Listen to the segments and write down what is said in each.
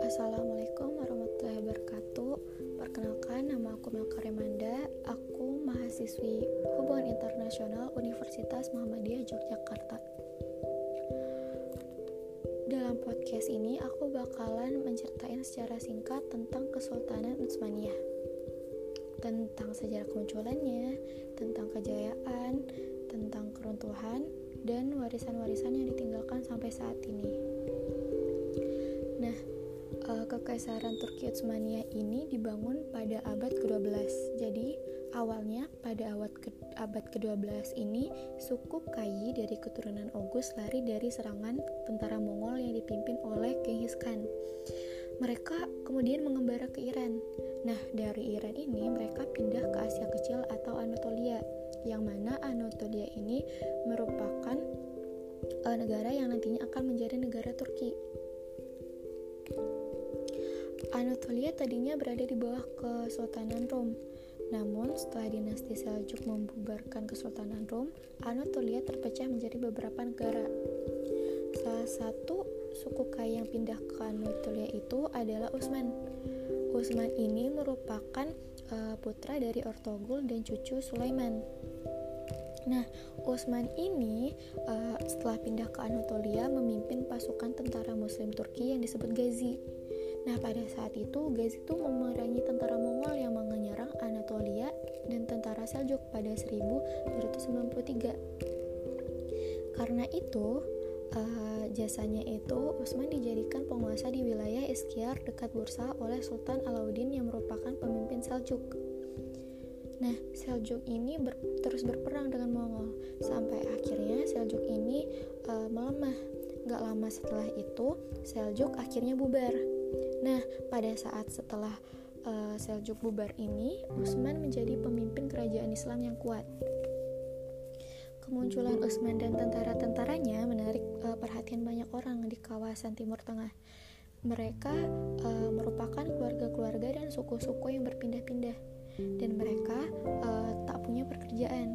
Assalamualaikum warahmatullahi wabarakatuh. Perkenalkan, nama aku Melka Remanda. Aku mahasiswi Hubungan Internasional Universitas Muhammadiyah Yogyakarta. Dalam podcast ini, aku bakalan menceritain secara singkat tentang Kesultanan Utsmaniyah. Tentang sejarah kemunculannya, tentang kejayaan, tentang keruntuhan, dan warisan-warisan yang ditinggalkan sampai saat ini. Nah, uh, Kekaisaran Turki Utsmania ini dibangun pada abad ke-12. Jadi, awalnya pada abad ke abad ke-12 ini suku Kai dari keturunan Oghuz lari dari serangan tentara Mongol yang dipimpin oleh Genghis Khan. Mereka kemudian mengembara ke Iran. Nah, dari Iran ini mereka pindah ke Asia Kecil atau Anatolia, yang mana Anatolia ini merupakan uh, negara yang nantinya akan menjadi negara Turki. Anatolia tadinya berada di bawah Kesultanan Rom. Namun, setelah dinasti Seljuk membubarkan Kesultanan Rom, Anatolia terpecah menjadi beberapa negara. Salah satu suku Kai yang pindah ke Anatolia itu adalah Utsman. Utsman ini merupakan uh, putra dari Ortogul dan cucu Sulaiman. Nah, Utsman ini uh, setelah pindah ke Anatolia memimpin pasukan tentara Muslim Turki yang disebut Ghazi. Nah, pada saat itu Ghazi itu memerangi tentara Mongol yang menyerang Anatolia dan tentara Seljuk pada 1293. Karena itu, uh, jasanya itu Utsman dijadikan penguasa di wilayah Iskiyar dekat Bursa oleh Sultan Alauddin yang merupakan pemimpin Seljuk. Nah, Seljuk ini ber, terus berperang dengan Mongol sampai akhirnya Seljuk ini uh, melemah. Gak lama setelah itu, Seljuk akhirnya bubar. Nah, pada saat setelah uh, Seljuk bubar ini, Utsman menjadi pemimpin kerajaan Islam yang kuat. Kemunculan Utsman dan tentara-tentaranya menarik uh, perhatian banyak orang di kawasan Timur Tengah. Mereka uh, merupakan keluarga-keluarga dan suku-suku yang berpindah-pindah, dan mereka uh, tak punya pekerjaan.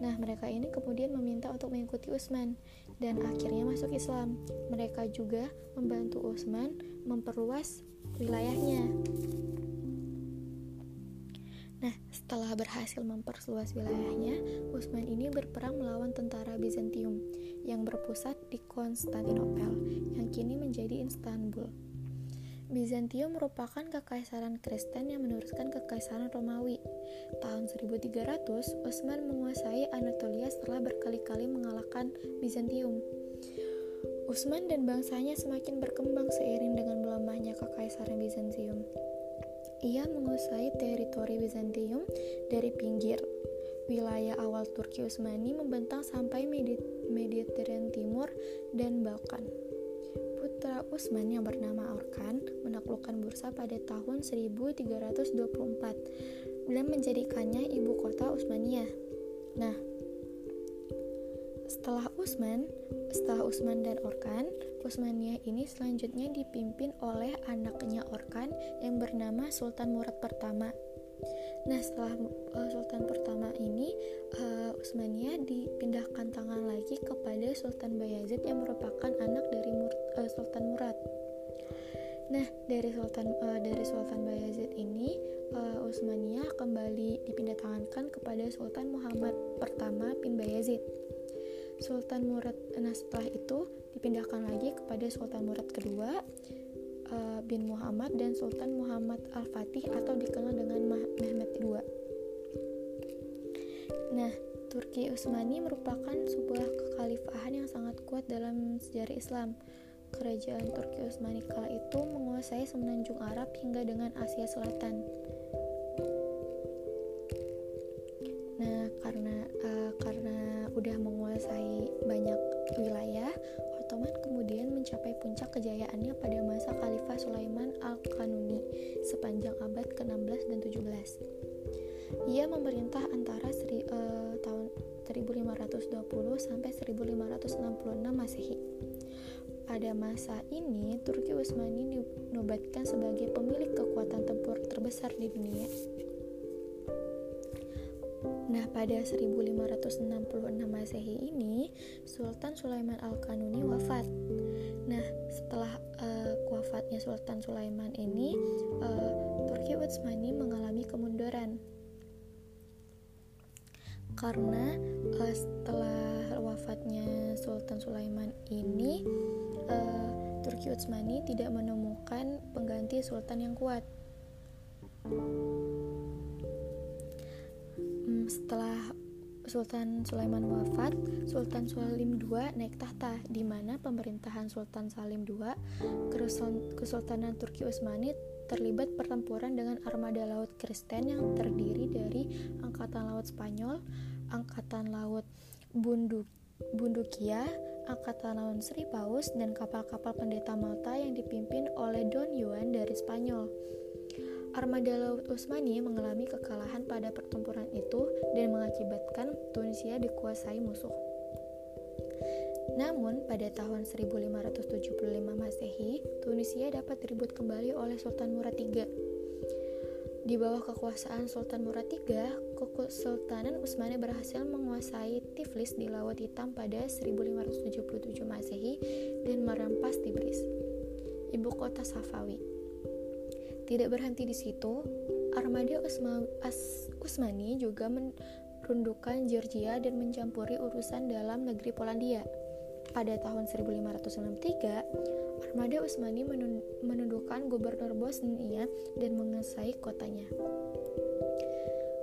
Nah, mereka ini kemudian meminta untuk mengikuti Utsman dan akhirnya masuk Islam. Mereka juga membantu Utsman memperluas wilayahnya. Nah, setelah berhasil memperluas wilayahnya, Utsman ini berperang melawan tentara Bizantium yang berpusat di Konstantinopel, yang kini menjadi Istanbul. Bizantium merupakan kekaisaran Kristen yang meneruskan kekaisaran Romawi. Tahun 1300, Utsman menguasai Anatolia setelah berkali-kali mengalahkan Bizantium. Utsman dan bangsanya semakin berkembang seiring dengan melemahnya kekaisaran Bizantium. Ia menguasai teritori Bizantium dari pinggir. Wilayah awal Turki Utsmani membentang sampai Mediterranean Timur dan Balkan putra Utsman yang bernama Orkan menaklukkan Bursa pada tahun 1324 dan menjadikannya ibu kota Utsmaniyah. Nah, setelah Utsman, setelah Utsman dan Orkan, Utsmaniyah ini selanjutnya dipimpin oleh anaknya Orkan yang bernama Sultan Murad pertama. Nah, setelah uh, Sultan pertama ini, uh, Utsmaniyah dipindahkan tangan lagi kepada Sultan Bayazid yang merupakan anak dari Mur uh, Sultan Murad. Nah, dari Sultan uh, dari Sultan Bayazid ini, uh, Utsmaniyah kembali dipindah tangankan kepada Sultan Muhammad pertama bin Bayazid. Sultan Murad, nah setelah itu dipindahkan lagi kepada Sultan Murad kedua uh, bin Muhammad dan Sultan Muhammad Al-Fatih atau dikenal dengan Mehmet II. Nah, Turki Utsmani merupakan sebuah kekhalifahan yang sangat kuat dalam sejarah Islam. Kerajaan Turki Utsmani kala itu menguasai semenanjung Arab hingga dengan Asia Selatan. Puncak kejayaannya pada masa Khalifah Sulaiman Al-Kanuni sepanjang abad ke-16 dan 17. Ia memerintah antara seri, uh, tahun 1520 sampai 1566 Masehi. Pada masa ini, Turki Utsmani dinobatkan sebagai pemilik kekuatan tempur terbesar di dunia. Pada 1566 Masehi ini, Sultan Sulaiman Al-Kanuni wafat. Nah, setelah uh, wafatnya Sultan Sulaiman ini, uh, Turki Utsmani mengalami kemunduran. Karena uh, setelah wafatnya Sultan Sulaiman ini, uh, Turki Utsmani tidak menemukan pengganti sultan yang kuat. Setelah Sultan Sulaiman wafat, Sultan Salim II naik tahta, di mana pemerintahan Sultan Salim II Kesultanan Turki Utsmani terlibat pertempuran dengan armada laut Kristen yang terdiri dari Angkatan Laut Spanyol, Angkatan Laut Bunduk, Bundukia, Angkatan Laut Sri Paus, dan kapal-kapal pendeta Malta yang dipimpin oleh Don Juan dari Spanyol. Armada Laut Utsmani mengalami kekalahan pada pertempuran itu dan mengakibatkan Tunisia dikuasai musuh. Namun, pada tahun 1575 Masehi, Tunisia dapat direbut kembali oleh Sultan Murad III. Di bawah kekuasaan Sultan Murad III, Kesultanan Utsmani berhasil menguasai Tiflis di Laut Hitam pada 1577 Masehi dan merampas Tibris, ibu kota Safawi. Tidak berhenti di situ, armada Usma, As, Usmani juga merundukan Georgia dan mencampuri urusan dalam negeri Polandia. Pada tahun 1563, armada Usmani menundukkan gubernur Bosnia dan menguasai kotanya.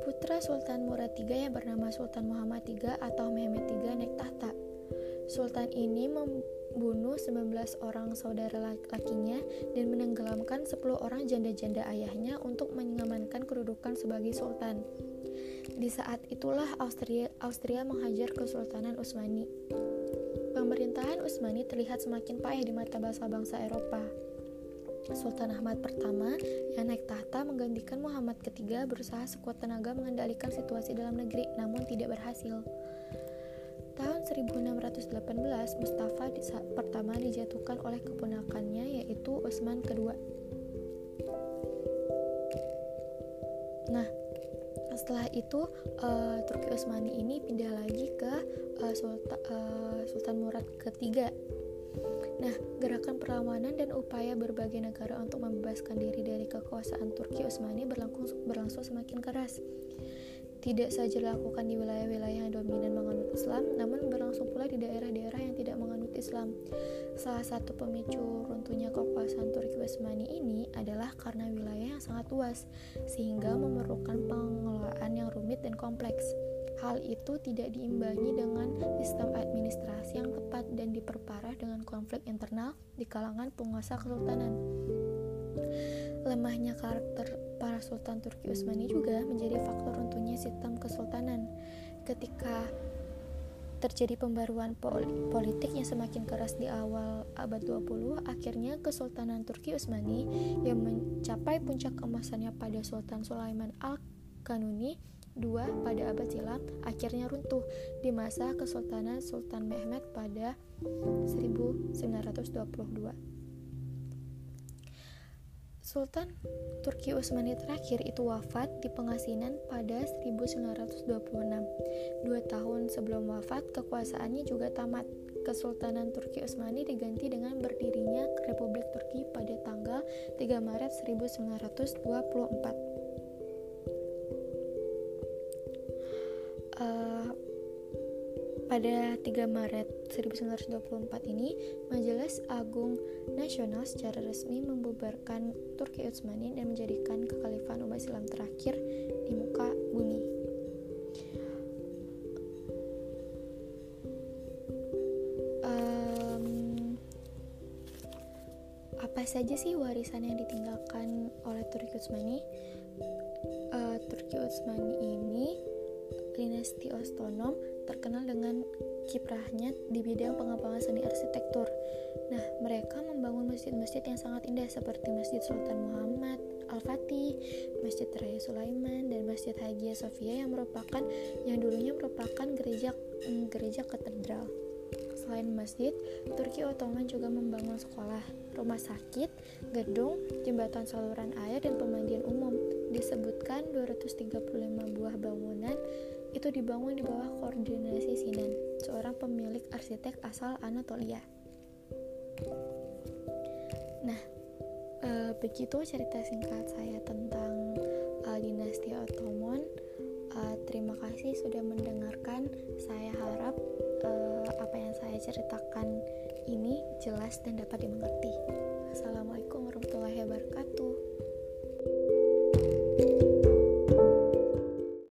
Putra Sultan Murad III yang bernama Sultan Muhammad III atau Mehmet III naik tahta. Sultan ini membunuh 19 orang saudara lakinya dan menenggelamkan 10 orang janda-janda ayahnya untuk mengamankan kedudukan sebagai sultan. Di saat itulah Austria, Austria menghajar Kesultanan Utsmani. Pemerintahan Utsmani terlihat semakin payah di mata bangsa-bangsa Eropa. Sultan Ahmad pertama yang naik tahta menggantikan Muhammad ketiga berusaha sekuat tenaga mengendalikan situasi dalam negeri namun tidak berhasil. Tahun 1618, Mustafa di saat pertama dijatuhkan oleh keponakannya yaitu Utsman kedua. Nah, setelah itu uh, Turki Utsmani ini pindah lagi ke uh, Sulta, uh, Sultan Murad ketiga. Nah, gerakan perlawanan dan upaya berbagai negara untuk membebaskan diri dari kekuasaan Turki Utsmani berlangsung, berlangsung semakin keras tidak saja dilakukan di wilayah-wilayah yang dominan menganut Islam, namun berlangsung pula di daerah-daerah yang tidak menganut Islam. Salah satu pemicu runtuhnya kekuasaan Turki Utsmani ini adalah karena wilayah yang sangat luas, sehingga memerlukan pengelolaan yang rumit dan kompleks. Hal itu tidak diimbangi dengan sistem administrasi yang tepat dan diperparah dengan konflik internal di kalangan penguasa kesultanan. Lemahnya karakter para sultan Turki Utsmani juga menjadi faktor runtuhnya sistem kesultanan. Ketika terjadi pembaruan politik yang semakin keras di awal abad 20, akhirnya Kesultanan Turki Utsmani yang mencapai puncak kemasannya pada Sultan Sulaiman Al-Kanuni II pada abad silam akhirnya runtuh di masa Kesultanan Sultan Mehmed pada 1922. Sultan Turki Utsmani terakhir itu wafat di pengasinan pada 1926. Dua tahun sebelum wafat, kekuasaannya juga tamat. Kesultanan Turki Utsmani diganti dengan berdirinya Republik Turki pada tanggal 3 Maret 1924. Pada 3 Maret 1924 ini, Majelis Agung Nasional secara resmi membubarkan Turki Utsmani dan menjadikan kekhalifan umat Islam terakhir di muka bumi. Um, apa saja sih warisan yang ditinggalkan oleh Turki Utsmani? Uh, Turki Utsmani ini dinasti otonom terkenal dengan kiprahnya di bidang pengembangan seni arsitektur. Nah, mereka membangun masjid-masjid yang sangat indah seperti Masjid Sultan Muhammad Al-Fatih, Masjid Raya Sulaiman, dan Masjid Hagia Sophia yang merupakan yang dulunya merupakan gereja mm, gereja katedral. Selain masjid, Turki Ottoman juga membangun sekolah, rumah sakit, gedung, jembatan saluran air, dan pemandian umum. Disebutkan 235 buah bangunan itu dibangun di bawah koordinasi Sinan, seorang pemilik arsitek asal Anatolia. Nah, e, begitu cerita singkat saya tentang e, dinasti Ottoman. E, terima kasih sudah mendengarkan. Saya harap e, apa yang saya ceritakan ini jelas dan dapat dimengerti.